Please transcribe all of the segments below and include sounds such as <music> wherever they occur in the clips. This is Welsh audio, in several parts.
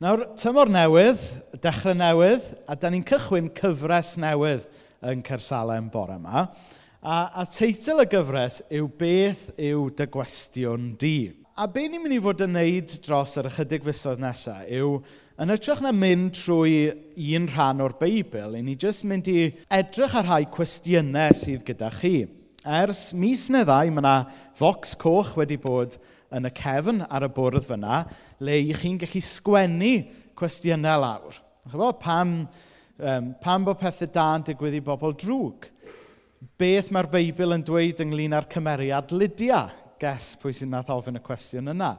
Nawr, tymor newydd, dechrau newydd, a da ni'n cychwyn cyfres newydd yn Cersalem bore yma. A, a teitl y gyfres yw Beth yw dy gwestiwn di? A be ni'n mynd i fod yn wneud dros yr ychydig fisoedd nesaf yw, yn ytrach na mynd trwy un rhan o'r Beibl, i ni jyst mynd i edrych ar rhai cwestiynau sydd gyda chi. Ers mis neu ddau, mae yna focs coch wedi bod yn y cefn ar y bwrdd fyna, le i chi'n gallu sgwennu cwestiynau lawr. Chyfo, pam, um, pam bod pethau da'n digwydd i bobl drwg? Beth mae'r Beibl yn dweud ynglyn â'r cymeriad Lydia? Ges pwy sy'n nath ofyn y cwestiwn yna.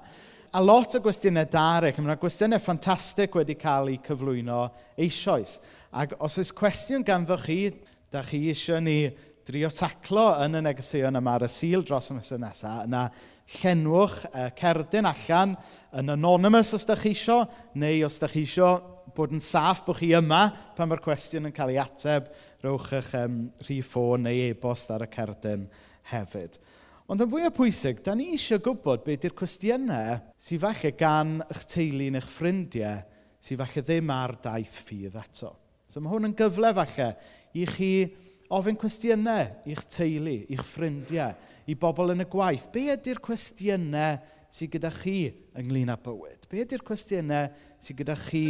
A lot o gwestiynau darech, mae yna gwestiynau ffantastig wedi cael eu cyflwyno eisoes. Ac os oes cwestiwn ganddo chi, da chi eisiau ni drio taclo yn y negeseuon yma ar y sil dros y mesau nesaf, yna llenwch uh, cerdyn allan yn anonymous os da chi isio, neu os da chi isio bod yn saff bod chi yma pan mae'r cwestiwn yn cael ei ateb, rowch eich um, rhif ffôn neu e-bost ar y cerdyn hefyd. Ond yn fwy o pwysig, da ni eisiau gwybod beth yw'r cwestiynau sydd falle gan eich teulu neu'ch ffrindiau sydd falle ddim ar daith ffydd eto. So mae hwn yn gyfle falle i chi ofyn cwestiynau i'ch teulu, i'ch ffrindiau, i bobl yn y gwaith. Be ydy'r cwestiynau sydd gyda chi ynglyn â bywyd? Be ydy'r cwestiynau sydd gyda chi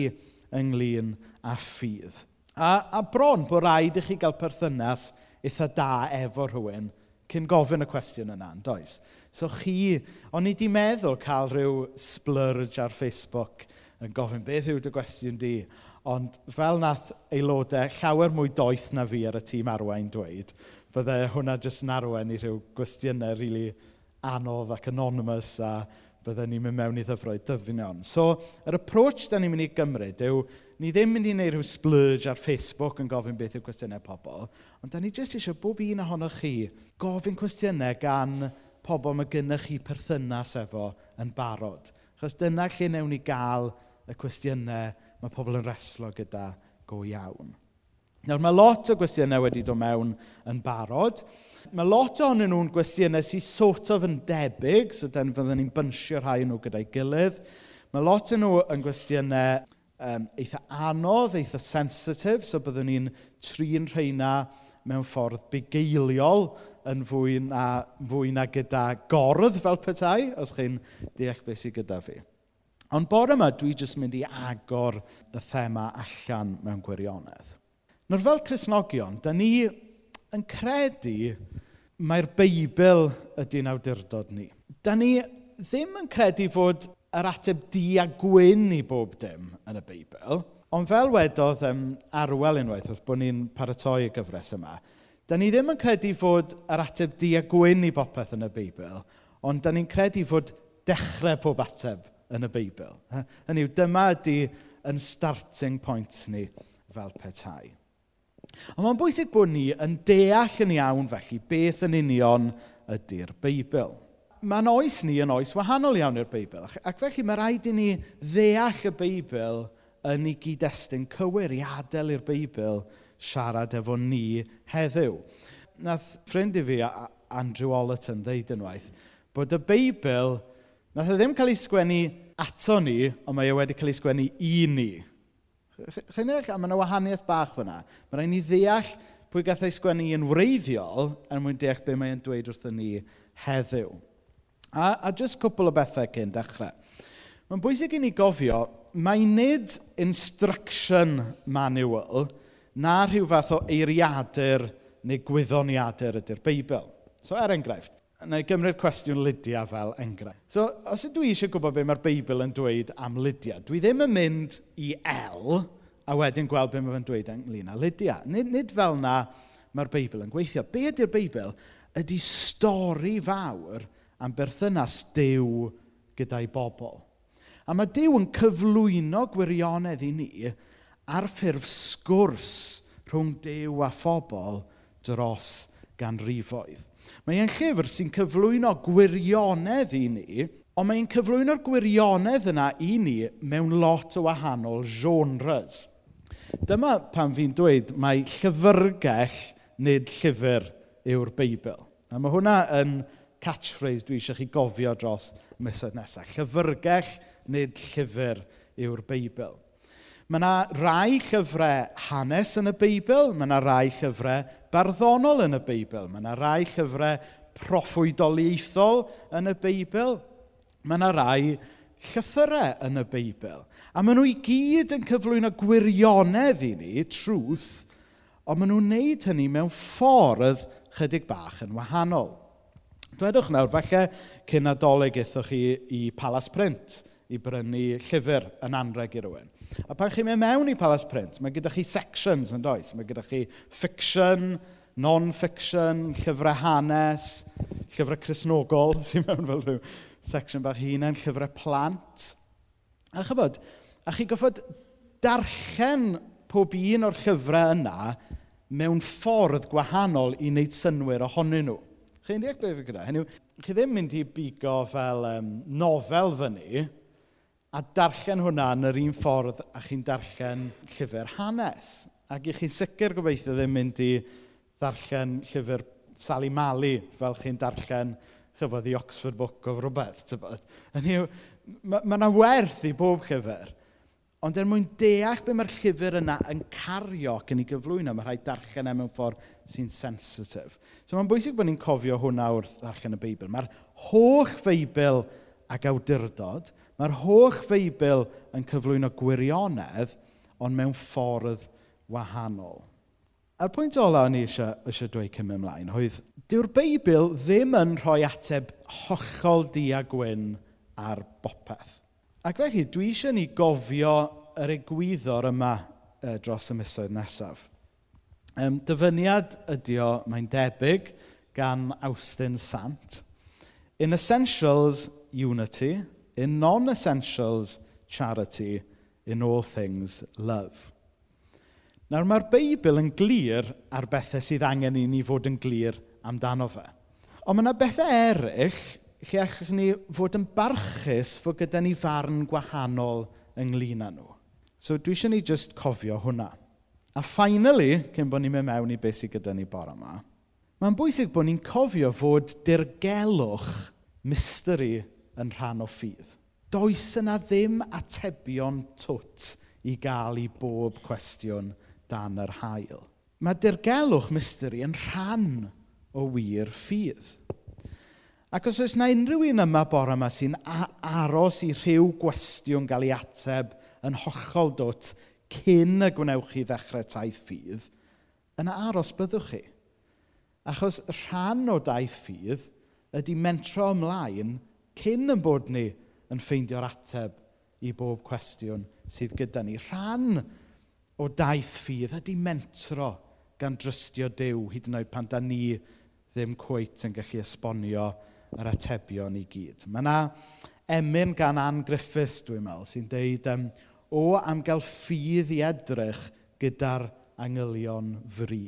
ynglyn â ffydd? A, a bron bod rhaid i chi gael perthynas eitha da efo rhywun cyn gofyn y cwestiwn yna, does? So chi, o'n i di meddwl cael rhyw splurge ar Facebook yn gofyn beth yw dy gwestiwn di, ond fel nath aelodau llawer mwy doeth na fi ar y tîm arwain dweud, bydde hwnna jyst yn arwen i rhyw gwestiynau rili really anodd ac anonymous a bydde ni'n mynd mewn i ddyfroedd dyfnion. So, yr approach da ni'n mynd i gymryd yw, ni ddim mynd i wneud rhyw splurge ar Facebook yn gofyn beth yw cwestiynau pobl, ond da ni jyst eisiau bob un ohonoch chi gofyn cwestiynau gan pobl mae gennych chi perthynas efo yn barod. Chos dyna lle newn ni gael y cwestiynau mae pobl yn reslo gyda go iawn. Nawr, mae lot o gwestiynau wedi dod mewn yn barod. Mae lot ohonyn nhw'n gwestiynau sy'n sort of yn debyg, so den fyddwn ni'n bynsio rhai nhw gyda'i gilydd. Mae lot o nhw yn gwestiynau um, eitha anodd, eitha sensitif, so byddwn ni'n trin rheina mewn ffordd bugeiliol yn fwy na, fwy na gyda gordd fel petai, os chi'n deall beth sydd gyda fi. Ond bore yma, dwi jyst mynd i agor y thema allan mewn gwirionedd. Nawr fel Cresnogion, da ni yn credu mae'r Beibl ydy'n awdurdod ni. Da ni ddim yn credu fod yr ateb di a gwyn i bob dim yn y Beibl, ond fel wedodd um, Arwel unwaith wrth bod ni'n paratoi y gyfres yma, da ni ddim yn credu fod yr ateb di a gwyn i bopeth yn y Beibl, ond da ni'n credu fod dechrau pob ateb yn y Beibl. Hynny yw, dyma ydy yn starting point ni fel petai. Ond mae'n bwysig bod ni yn deall yn iawn felly beth yn union ydy'r Beibl. Mae'n oes ni yn oes wahanol iawn i'r Beibl, ac felly mae rhaid i ni ddeall y Beibl yn ei gyd-destun cywir, i adael i'r Beibl siarad efo ni heddiw. Nath ffrind i fi, Andrew Ollerton, ddeud unwaith, bod y Beibl, nath e ddim cael ei sgwennu ato ni, ond mae e wedi cael ei sgwennu i ni. Chi'n deall? A mae yna wahaniaeth bach fyna. Mae rhaid ni ddeall pwy gath ei sgwennu yn wreiddiol er mwyn deall beth mae'n dweud wrthyn ni heddiw. A, a jyst cwpl o bethau cyn dechrau. Mae'n bwysig i ni gofio, mae nid instruction manual na rhyw fath o eiriadur neu gwyddoniadur ydy'r Beibl. So er enghraifft, Na i gymryd cwestiwn Lydia fel enghraifft. So, os ydw i eisiau gwybod beth mae'r Beibl yn dweud am Lydia, dwi ddim yn mynd i el a wedyn gweld beth mae'n dweud ynglyn â Lydia. Nid, nid fel na mae'r Beibl yn gweithio. Be ydy'r Beibl? Ydy stori fawr am berthynas Dyw gyda'i bobl. A mae Dyw yn cyflwyno gwirionedd i ni ar ffurf sgwrs rhwng Dyw a phobl dros ganrifoedd. Mae e'n llyfr sy'n cyflwyno gwirionedd i ni, ond mae'n cyflwyno'r gwirionedd yna i ni mewn lot o wahanol genres. Dyma pan fi'n dweud mae llyfrgell nid llyfr yw'r Beibl. A mae hwnna yn catchphrase dwi eisiau chi gofio dros misoedd nesaf. Llyfrgell nid llyfr yw'r Beibl. Mae yna rai llyfrau hanes yn y Beibl, mae yna rai llyfrau barddonol yn y Beibl, mae yna rai llyfrau proffwydoliaethol yn y Beibl, mae yna rai llythyrau yn y Beibl. A maen nhw i gyd yn cyflwyno gwirionedd i ni, trwth, ond maen nhw'n wneud hynny mewn ffordd chydig bach yn wahanol. Dwedwch nawr, falle cyn adolyg eithwch chi i Palas Print – i brynu llyfr yn anreg i rywun. A pan chi'n mynd mewn i Palace Print, mae gyda chi sections yn does. Mae gyda chi fiction, non-fiction, llyfrau hanes, llyfrau chrysnogol, <laughs> sy'n mewn fel rhyw section bach hunain, llyfrau plant. A chybod, a chi goffod darllen pob un o'r llyfrau yna mewn ffordd gwahanol i wneud synwyr ohonyn nhw. Chi'n deall beth fi gyda? Hynny, chi ddim mynd i bigo fel um, nofel fyny, a darllen hwnna yn yr un ffordd a chi'n darllen llyfr hanes. Ac i chi'n sicr gobeithio ddim mynd i ddarllen llyfr Sally Mali fel chi'n darllen chyfodd i Oxford Book of rhywbeth. Tybod. Yn yw, mae yna ma werth i bob llyfr. Ond er mwyn deall beth mae'r llyfr yna yn cario ac yn ei gyflwyno, mae rhaid darllen e mewn ffordd sy'n sensitif. So mae'n bwysig bod ni'n cofio hwnna wrth ddarllen y Beibl. Mae'r holl Feibl ac awdurdod, Mae'r holl Feibl yn cyflwyno gwirionedd, ond mewn ffordd wahanol. A'r pwynt ola o'n i eisiau, eisiau dweud cym ymlaen, oedd dyw'r Beibl ddim yn rhoi ateb hollol di a gwyn ar bopeth. Ac felly, dwi eisiau ni gofio yr egwyddor yma e, dros y misoedd nesaf. Ehm, dyfyniad ydy o, mae'n debyg, gan Austin Sant. In Essentials, Unity – In non-essentials, charity. In all things, love. Nawr mae'r Beibl yn glir ar bethau sydd angen i ni fod yn glir amdano fe. Ond mae yna bethau eraill lle allwch ni fod yn barchus fod gyda ni farn gwahanol ynglyn â nhw. So dwi eisiau ni just cofio hwnna. A finally, cyn bod ni'n mynd mewn i beth sydd gyda ni bore yma, mae'n bwysig bod ni'n cofio fod dirgelwch mystery yn rhan o ffydd. Does yna ddim atebion twt i gael i bob cwestiwn dan yr hael. Mae dirgelwch mystery yn rhan o wir ffydd. Ac os oes yna unrhyw un yma bore yma sy'n aros i rhyw gwestiwn gael ei ateb yn hollol dwt cyn y gwnewch chi ddechrau taith ffydd, yna aros byddwch chi. Achos rhan o daith ffydd ydy mentro ymlaen – cyn yn bod ni yn ffeindio'r ateb i bob cwestiwn sydd gyda ni. Rhan o daith ffydd ydy mentro gan drystio Dyw, hyd yn oed pan da ni ddim cweit yn gallu esbonio yr atebion i gyd. Mae yna emyn gan Ann Griffiths, dwi'n meddwl, sy'n deud, um, o am gael ffydd i edrych gyda'r angylion fri.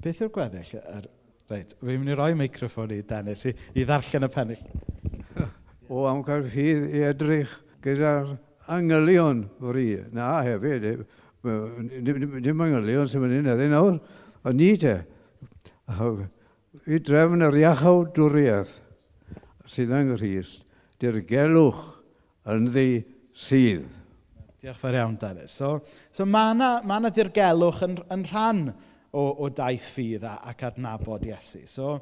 Beth yw'r gweddill? Er, reit, fi'n mynd i roi meicroffon i Dennis i, i ddarllen y pennill o amcarffydd i edrych gyda'r angylion fri. Na, hefyd, e, dim angylion sy'n mynd i'n edrych nawr, ond ni te. I drefn yr iachaw dwriaeth sydd yng Nghyrs, di'r gelwch yn ddi sydd. Diolch fawr iawn, Dennis. So, so mae yna ma ddirgelwch yn, yn rhan o, o daith ffydd ac adnabod Iesu. So,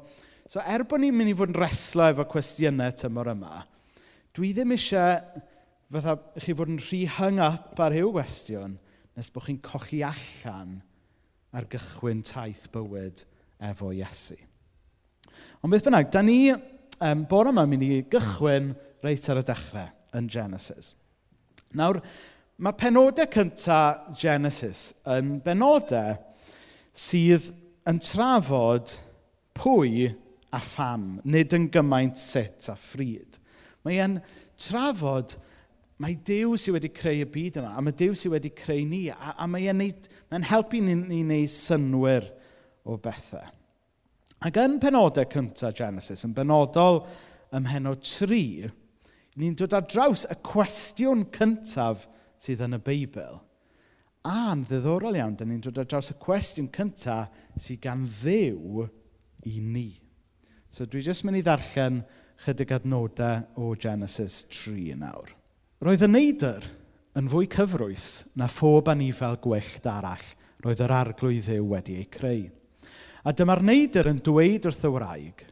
so er bod ni'n mynd i fod yn reslo efo cwestiynau tymor yma, Dwi ddim eisiau fatha chi fod yn rhy hung up ar rhyw gwestiwn nes bod chi'n cochi allan ar gychwyn taith bywyd efo Iesu. Ond beth bynnag, da ni um, bore yma mynd i gychwyn reit ar y dechrau yn Genesis. Nawr, mae penodau cyntaf Genesis yn benodau sydd yn trafod pwy a pham, nid yn gymaint sut a ffryd. Mae e'n trafod mae Dyw sydd wedi creu y byd yma, a mae Dyw sydd wedi creu ni, a, a mae e'n mae helpu ni, ni wneud synwyr o bethau. Ac yn penodau cyntaf Genesis, yn benodol ym mhenod 3, ni'n dod ar draws y cwestiwn cyntaf sydd yn y Beibl. A'n ddiddorol iawn, da ni'n dod ar draws y cwestiwn cyntaf sydd gan ddew i ni. So dwi jyst mynd i ddarllen chydig adnodau o Genesis 3 nawr. Roedd y neidr yn fwy cyfrwys na phob anifel gwyllt arall roedd yr arglwydd ddiw wedi ei creu. A dyma'r neidr yn dweud wrth y wraig,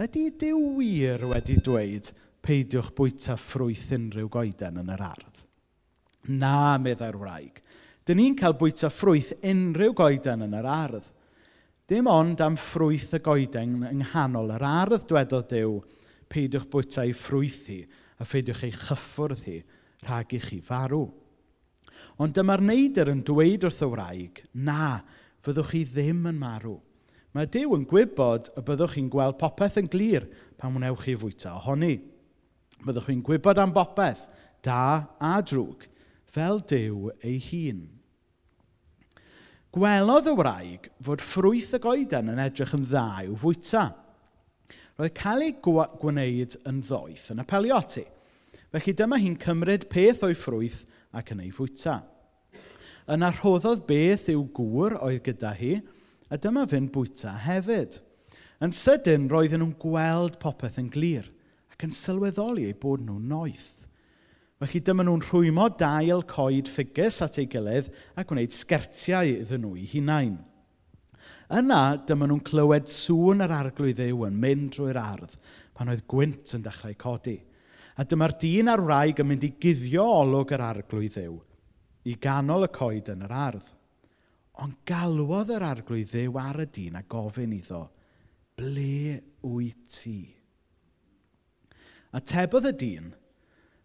ydy Dyw wir wedi dweud peidiwch bwyta ffrwyth unrhyw goeden yn yr ardd? Na, meddai'r wraig. Dyn ni'n cael bwyta ffrwyth unrhyw goeden yn yr ardd. Dim ond am ffrwyth y goeden yng nghanol yr ardd, dwedodd Dyw, peidiwch bwyta ei ffrwyth hi a pheidiwch ei chyffwrdd hi rhag i chi farw. Ond dyma'r neidr yn dweud wrth y wraig, na, fyddwch chi ddim yn marw. Mae Dyw yn gwybod y byddwch chi'n gweld popeth yn glir pan wnewch chi fwyta ohoni. Byddwch chi'n gwybod am bopeth, da a drwg, fel Dyw ei hun. Gwelodd y wraig fod ffrwyth y goeden yn edrych yn dda i'w fwyta – Roedd cael ei gwneud yn ddoeth yn apelio ati. Felly dyma hi'n cymryd peth o'i ffrwyth ac yn ei fwyta. Yna rhoddodd beth yw gŵr oedd gyda hi, a dyma fy'n bwyta hefyd. Yn sydyn roedden nhw'n gweld popeth yn glir ac yn sylweddoli eu bod nhw'n noeth. Felly dyma nhw'n rhwymo dail coed ffigus at ei gilydd a gwneud sgertiau iddyn nhw i hunain. Yna, dyma nhw'n clywed sŵn yr arglwydd ddew yn mynd drwy'r ardd pan oedd gwynt yn dechrau codi. A dyma'r dyn a'r wraig yn mynd i guddio olwg yr arglwydd ddew i ganol y coed yn yr ardd. Ond galwodd yr arglwydd ddew ar y dyn a gofyn iddo, ble wyt ti? A tebodd y dyn,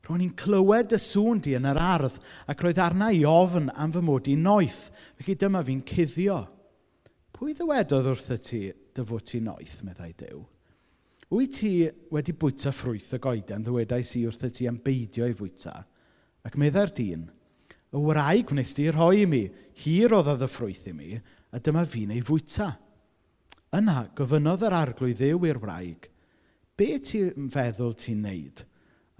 Rwy'n i'n clywed y sŵn di yn yr ardd ac roedd arna i ofn am fy mod i noeth, felly dyma fi'n cuddio. Pwy ddywedodd wrth y ti dy fod ti noeth, meddai Dyw? Wyt ti wedi bwyta ffrwyth y goeden, ddywedais i y ti am beidio i fwyta. Ac meddai'r dyn, y wraig wnes ti rhoi i mi, hir oedd oedd y ffrwyth i mi, a dyma fi'n ei fwyta. Yna, gofynodd yr arglwydd ddew i'r wraig, be ti'n feddwl ti'n neud?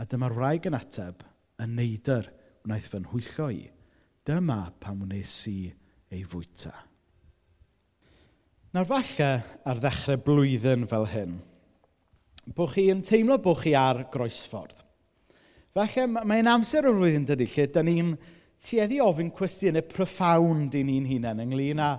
A dyma'r wraig yn ateb, y neidr wnaeth fy nhwyllo i. Dyma pam wnes i ei fwyta. Nawr falle ar ddechrau blwyddyn fel hyn, bod chi'n teimlo bod chi ar groesffordd. Falle mae'n amser o'r flwyddyn dydy lle da ni'n tueddu ofyn cwestiynau profound i ni'n hunain ynglyn â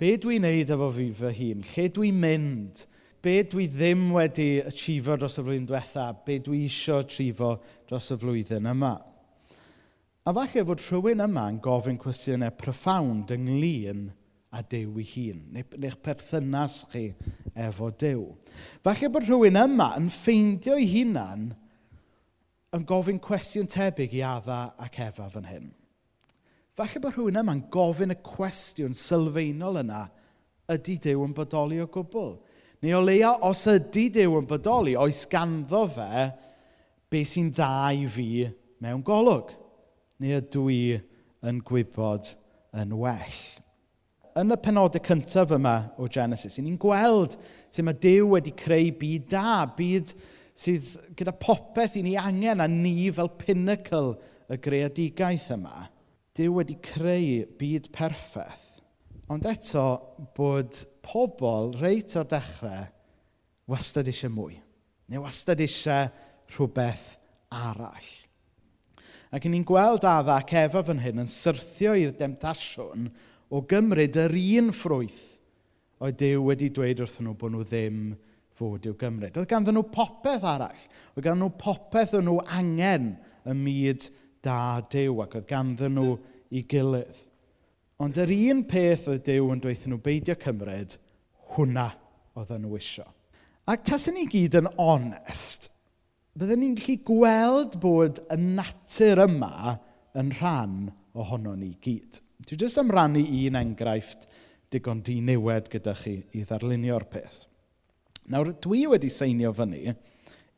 be dwi'n neud efo fi fy hun, lle dwi'n mynd, be dwi ddim wedi achiefo dros y flwyddyn diwetha, be dwi isio achiefo dros y flwyddyn yma. A falle fod rhywun yma yn gofyn cwestiynau profound ynglyn â a Dew ei hun, neu, neu'ch perthynas chi efo Dew. Falle bod rhywun yma yn ffeindio ei hunan yn gofyn cwestiwn tebyg i adda ac efa fan hyn. Falle bod rhywun yma'n gofyn y cwestiwn sylfaenol yna, ydy Dew yn bodoli o gwbl? Neu o leia, os ydy Dew yn bodoli, oes ganddo fe be sy'n dda i fi mewn golwg? Neu ydw i yn gwybod yn well? yn y penodau cyntaf yma o Genesis, ni'n gweld sut mae Dyw wedi creu byd da, byd sydd gyda popeth i ni angen a ni fel pinnacle y greadigaeth yma. Dyw wedi creu byd perffaith. Ond eto bod pobl reit o'r dechrau wastad eisiau mwy. Neu wastad eisiau rhywbeth arall. Ac ni'n gweld adda ac efo fan hyn yn syrthio i'r demtasiwn o gymryd yr un ffrwyth oedd Dyw wedi dweud wrthyn nhw bod nhw ddim fod i'w gymryd. Oedd ganddyn nhw popeth arall. Oedd ganddyn nhw popeth o'n nhw angen y myd da Dyw ac oedd ganddyn nhw i gilydd. Ond yr un peth oedd Dyw yn dweud nhw beidio cymryd, hwnna oedd nhw isio. Ac tas ni gyd yn onest, byddwn ni'n gallu gweld bod y natur yma yn rhan ohono ni gyd. Dwi jyst am rannu un enghraifft digon di niwed gyda chi i ddarlunio'r peth. Nawr, dwi wedi seinio fyny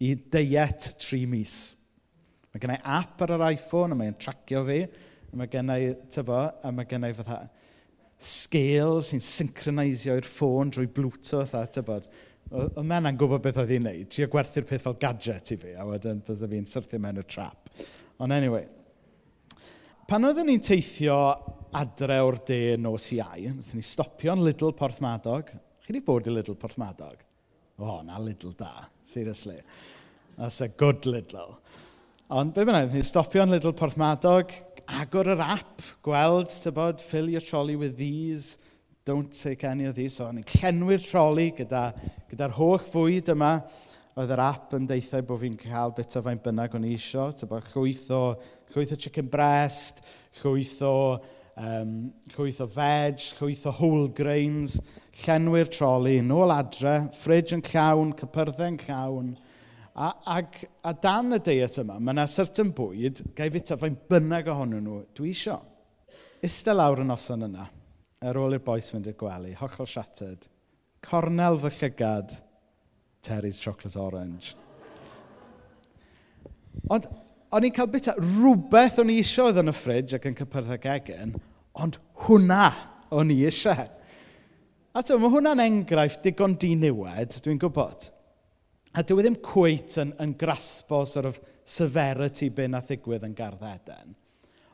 i diet tri mis. Mae gennau app ar yr iPhone, a mae'n tracio fi, a mae gennau, tyfo, a mae gennau fatha scale sy'n synchronisio i'r ffôn drwy Bluetooth a tybod. Oedd mena'n gwybod beth oedd hi'n neud. Trio gwerthu'r peth fel gadget i fi, a wedyn bydda fi'n syrthio mewn y trap. Ond anyway, pan oedden ni'n teithio adre o'r de nos iau, wnaethon ni stopio'n Lidl Porthmadog. Chi wedi bod i Lidl Porthmadog? O, oh, na Lidl da, seriously. That's a good Lidl. Ond be bynnag, ni stopio'n Lidl Porthmadog, agor yr app, gweld, tybod, fill your trolley with these, don't take any of these. So, ni'n llenwi'r troli gyda'r gyda, holl fwyd yma. Oedd yr app yn deithio bod fi'n cael bit o fain bynnag o'n i isio. Tybod, llwyth o, llwyth o chicken breast, llwyth o um, llwyth o veg, llwyth o whole grains, llenwi'r troli, nôl adre, fridge yn llawn, cypyrddau'n llawn. A, ac, a dan y deiet yma, mae yna certain bwyd, gael fita fain bynnag ohonyn nhw, dwi isio. Ista lawr yn noson yna, ar ôl i'r boes fynd i'r gwely, hollol shattered, cornel fy llygad, Terry's Chocolate Orange. Ond O'n i'n cael bita rhywbeth o'n i eisiau yn y ffridge ac yn cypyrthau gegin, ond hwnna o'n i eisiau. A to, mae hwnna'n enghraifft digon diniwed, dwi'n gwybod. A dwi e ddim cwyt yn, yn graspo sort of severity byn a ddigwydd yn garddeden.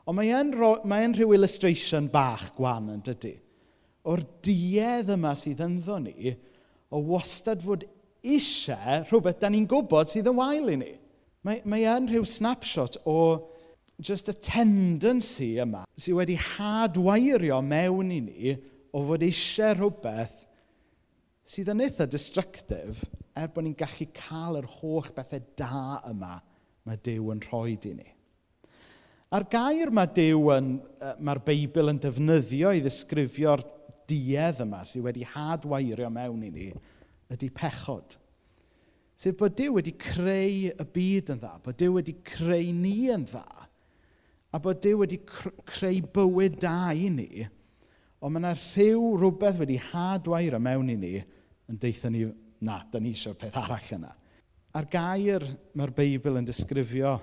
Ond mae e'n, mae e'n rhyw illustration bach gwan yn dydy. O'r duedd yma sydd ynddo ni, o wastad fod eisiau rhywbeth da ni'n gwybod sydd yn wael i ni. Mae, mae yn rhyw snapshot o just y tendency yma sydd wedi hadwairio mewn i ni o fod eisiau rhywbeth sydd yn eitha destructive er bod ni'n gallu cael yr holl bethau da yma mae Dyw yn rhoi i ni. A'r gair mae Dyw yn, mae'r Beibl yn defnyddio i ddisgrifio'r duedd yma sydd wedi hadwairio mewn i ni ydy pechod. Sef bod Dyw wedi creu y byd yn dda, bod Dyw wedi creu ni yn dda, a bod Dyw wedi creu bywyd da i ni, ond mae yna rhyw rhywbeth wedi hadwair o mewn i ni yn deitha ni, na, da ni eisiau peth arall yna. A'r gair mae'r Beibl yn disgrifio,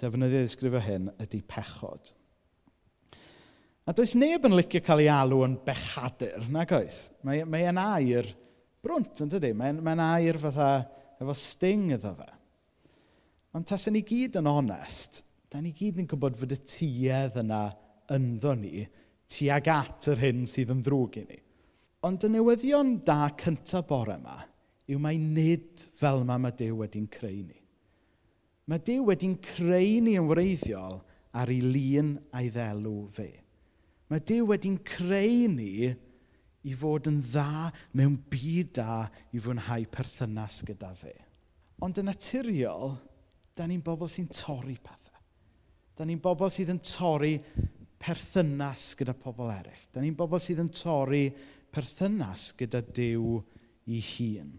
defnyddio disgrifio hyn, ydy pechod. A does neb yn licio cael ei alw yn bechadur, nag oes? Mae, mae e'n air brwnt, yn dydy? Mae'n mae air fatha efo sting iddo fe. Ond tas ni gyd yn onest, da ni gyd yn gwybod fod y tuedd yna ynddo ni tuag at yr hyn sydd yn ddrwg i ni. Ond y newyddion da cyntaf bore yma yw mai nid fel yma mae Dyw wedi'n creu ni. Mae Dyw wedi'n creu ni yn wreiddiol ar ei lun a'i ddelw fe. Mae Dyw wedi'n creu ni i fod yn dda mewn byd da i fwynhau perthynas gyda fe. Ond yn naturiol, da ni'n bobl sy'n torri pethau. Da ni'n bobl sydd yn torri perthynas gyda pobl eraill. Da ni'n bobl sydd yn torri perthynas gyda Dyw i hun.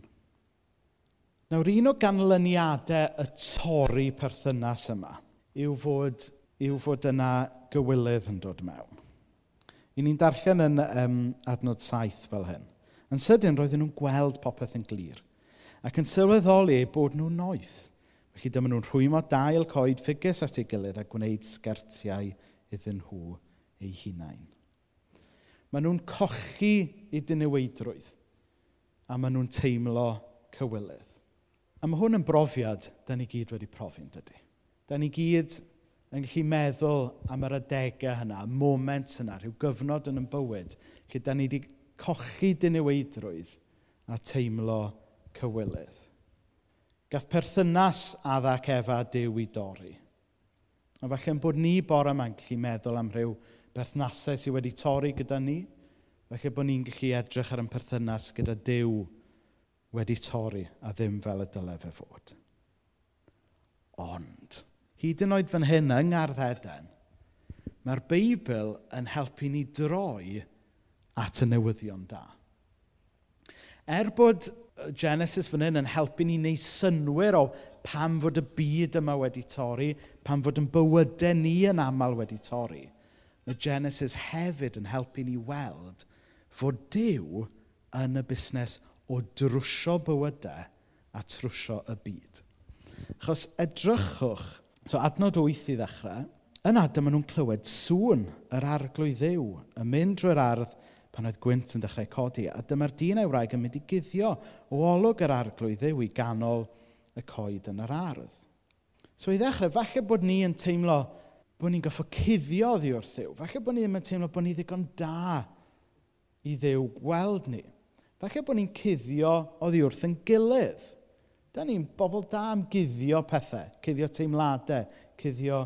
Nawr, un o ganlyniadau y torri perthynas yma yw fod, yw fod yna gywilydd yn dod mewn. I ni'n darllen yn um, adnod saith fel hyn. Yn sydyn roedden nhw'n gweld popeth yn glir ac yn sylweddoli e bod nhw'n noeth. Felly dyma nhw'n rhwymo dail coed ffigus at ei gilydd a gwneud sgertiau iddyn nhw eu hunain. Maen nhw'n cochi i dyneweidrwydd a maen nhw'n teimlo cywilydd. A mae hwn yn brofiad da ni gyd wedi profi'n dydy. Da ni gyd yn gallu meddwl am yr adegau hynna, moment yna, rhyw gyfnod yn y bywyd, lle da ni wedi cochi dyneweidrwydd a teimlo cywilydd. Gath perthynas adda ac efa Dyw i dorri. A falle'n bod ni bore yma'n gallu meddwl am rhyw berthnasau sydd wedi torri gyda ni, felly bod ni'n gallu edrych ar ein perthynas gyda Dyw wedi torri a ddim fel y dylai fe fod. Ond, hyd yn oed fan hyn yng Ngharddeden, mae'r Beibl yn helpu ni droi at y newyddion da. Er bod Genesis fan hyn yn helpu ni wneud synwyr o pam fod y byd yma wedi torri, pam fod yn bywydau ni yn aml wedi torri, mae Genesis hefyd yn helpu ni weld fod Dyw yn y busnes o drwsio bywydau a trwsio y byd. Achos edrychwch So adnod 8 i ddechrau. Yna dyma nhw'n clywed sŵn yr arglwydd ddiw yn mynd drwy'r ardd pan oedd gwynt yn dechrau codi. A dyma'r dyn ewraig yn mynd i guddio o olwg yr arglwydd ddiw i ganol y coed yn yr ardd. So i ddechrau, falle bod ni yn teimlo bod ni'n goffo cuddio ddi wrth ddiw. Falle bod ni ddim yn teimlo bod ni ddigon da i ddew gweld ni. Falle bod ni'n cuddio oddi wrth yn gilydd. Da ni'n bobl da am guddio pethau, cuddio teimladau, cuddio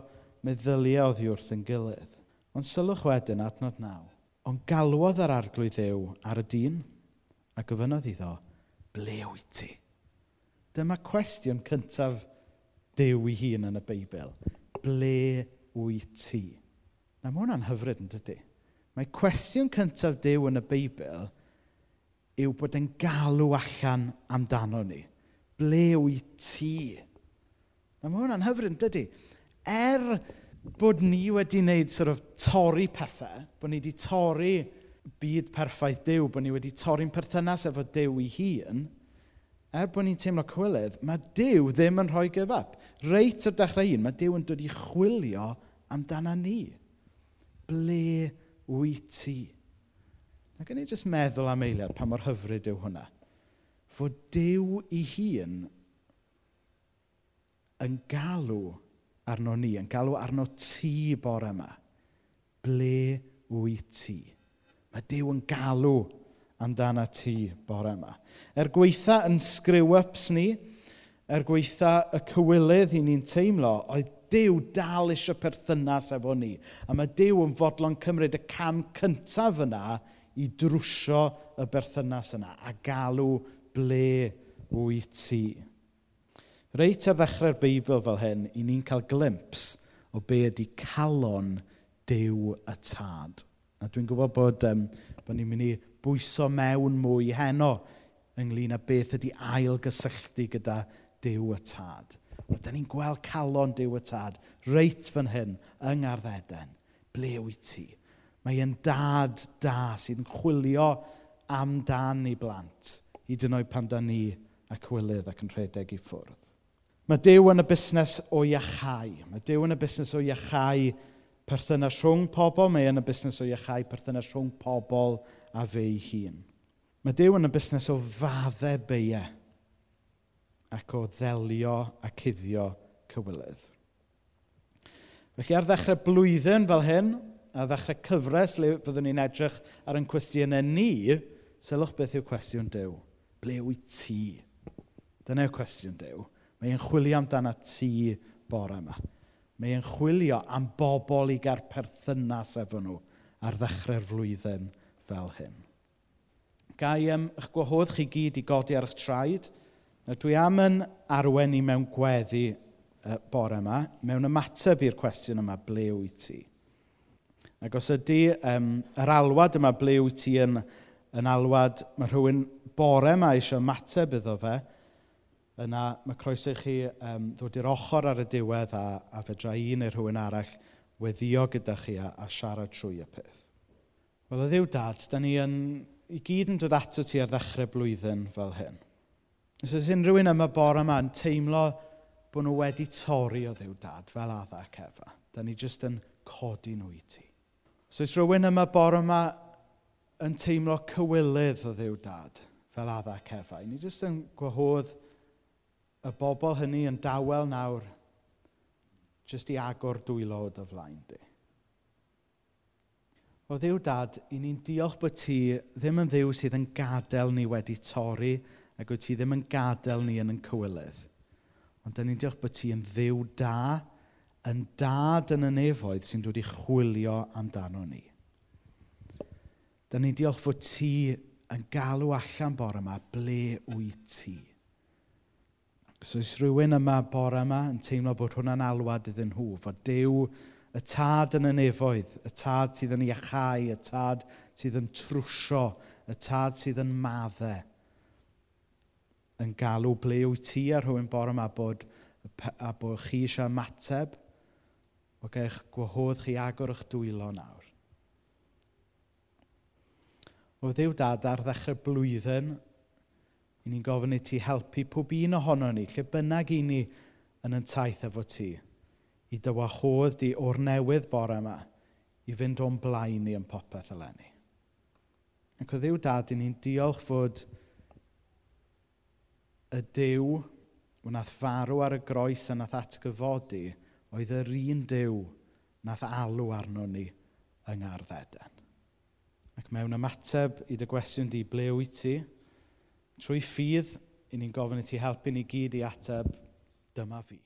meddyliau oddi wrth yn gilydd. Ond sylwch wedyn adnod naw. Ond galwodd yr arglwydd ddew ar y dyn a gofynodd iddo, ble wyt ti? Dyma cwestiwn cyntaf dew i hun yn y Beibl. Ble wyt ti? Na mae hwnna'n hyfryd yn dydy. Mae cwestiwn cyntaf dew yn y Beibl yw bod yn galw allan amdano ni ble wyt ti? Na, mae hwnna'n hyfryd, dydy. Er bod ni wedi wneud sort of, torri pethau, bod ni wedi torri byd perffaith Dyw, bod ni wedi torri'n perthynas efo Dyw i hun, er bod ni'n teimlo cywilydd, mae Dyw ddim yn rhoi give up. Reit o'r dechrau un, mae Dyw yn dod i chwilio amdana ni. Ble wyt ti? Mae gen i jyst meddwl am eiliad pa mor hyfryd yw hwnna fod Dyw ei hun yn galw arno ni, yn galw arno ti bore yma. Ble wyt ti? Mae Dyw yn galw amdana ti bore yma. Er gweitha yn screw-ups ni, er gweitha y cywilydd i ni'n teimlo, oedd Dyw dal eisiau perthynas efo ni. A mae Dyw yn fodlon cymryd y cam cyntaf yna i drwsio y berthynas yna a galw ble wyt ti? Reit ar ddechrau'r Beibl fel hyn, i ni'n cael glimps o be ydy calon dew y Tad. A dwi'n gwybod bod, um, bod ni'n mynd i bwyso mewn mwy heno ynglyn â beth ydy ail gysylltu gyda dew y Tad. Wel, da ni'n gweld calon dew y Tad reit fan hyn, yng Ngarddeden. Ble wyt ti? Mae e'n dad da sydd yn chwilio amdan i blant hyd yn oed pan da ni ac wylydd ac yn rhedeg i ffwrdd. Mae Dyw yn y busnes o iachau. Mae Dyw yn y busnes o iachau perthynas rhwng pobl, mae yn y busnes o iachau perthynas rhwng pobl a fe ei hun. Mae Dyw yn y busnes o faddau beiau ac o ddelio a cuddio cywilydd. Felly ar ddechrau blwyddyn fel hyn, a ddechrau cyfres le byddwn ni'n edrych ar ein cwestiynau ni, sylwch beth yw cwestiwn Dyw ble wyt ti? Dyna yw cwestiwn Dyw. Mae e'n chwilio amdana ti bore yma. Mae e'n chwilio am bobl i gael perthynas efo nhw ar ddechrau'r flwyddyn fel hyn. Gai ym eich gwahodd chi gyd i godi ar eich traed. Nawr dwi am yn arwen i mewn gweddi uh, bore yma, mewn ymateb i'r cwestiwn yma, ble wyt ti? Ac os ydy um, yr alwad yma ble wyt ti yn yn alwad, mae rhywun bore yma eisiau ymateb iddo fe, yna mae croeso i chi um, ddod i'r ochr ar y diwedd a, a fedra un neu rhywun arall weddio gyda chi a, a siarad trwy y peth. Wel, y ddiw dad, da ni yn, i gyd yn dod ato ti ar ddechrau blwyddyn fel hyn. Os oes unrhyw un yma bore yma yn teimlo bod nhw wedi torri o ddiw dad fel adda ac efa. Da ni jyst yn codi nhw i ti. Os oes rhywun yma bore yma yn teimlo cywilydd o ddiw dad fel adda cefau. Ni jyst yn gwahodd y bobl hynny yn dawel nawr jyst i agor dwylod o flaen di. O ddiw dad, i ni'n diolch bod ti ddim yn ddiw sydd yn gadael ni wedi torri ac wyt ti ddim yn gadael ni yn yn cywilydd. Ond da ni'n diolch bod ti yn ddiw da, yn dad yn y nefoedd sy'n dod i chwilio amdano ni. Da ni'n diolch fod ti yn galw allan bore yma, ble wyt ti? Os oes rhywun yma bore yma yn teimlo bod hwnna'n alwad iddyn nhw, fod Dyw y tad yn y nefoedd, y tad sydd yn iachau, y tad sydd yn trwsio, y tad sydd yn maddau, yn galw ble wyt ti ar rhywun bore yma bod, a bod chi eisiau ymateb, o gael eich gwahodd chi agor eich dwylo nawr o ddiw Dad ar ddechrau blwyddyn, i ni'n gofyn i ti helpu pob un ohono ni, lle bynnag i ni yn yn taith efo ti, i dy wahodd di o'r newydd bore yma, i fynd o'n blaen ni yn popeth eleni. Ac o ddiw dad, i ni'n diolch fod y Dyw wnaeth farw ar y groes a nath atgyfodi oedd yr un Dyw nath alw arno ni yng Ngardd Eden. Ac mewn ymateb i dy gwestiwn di, ble wyt ti? Trwy ffydd, i ni'n gofyn i ti helpu ni gyd i ateb, dyma fi.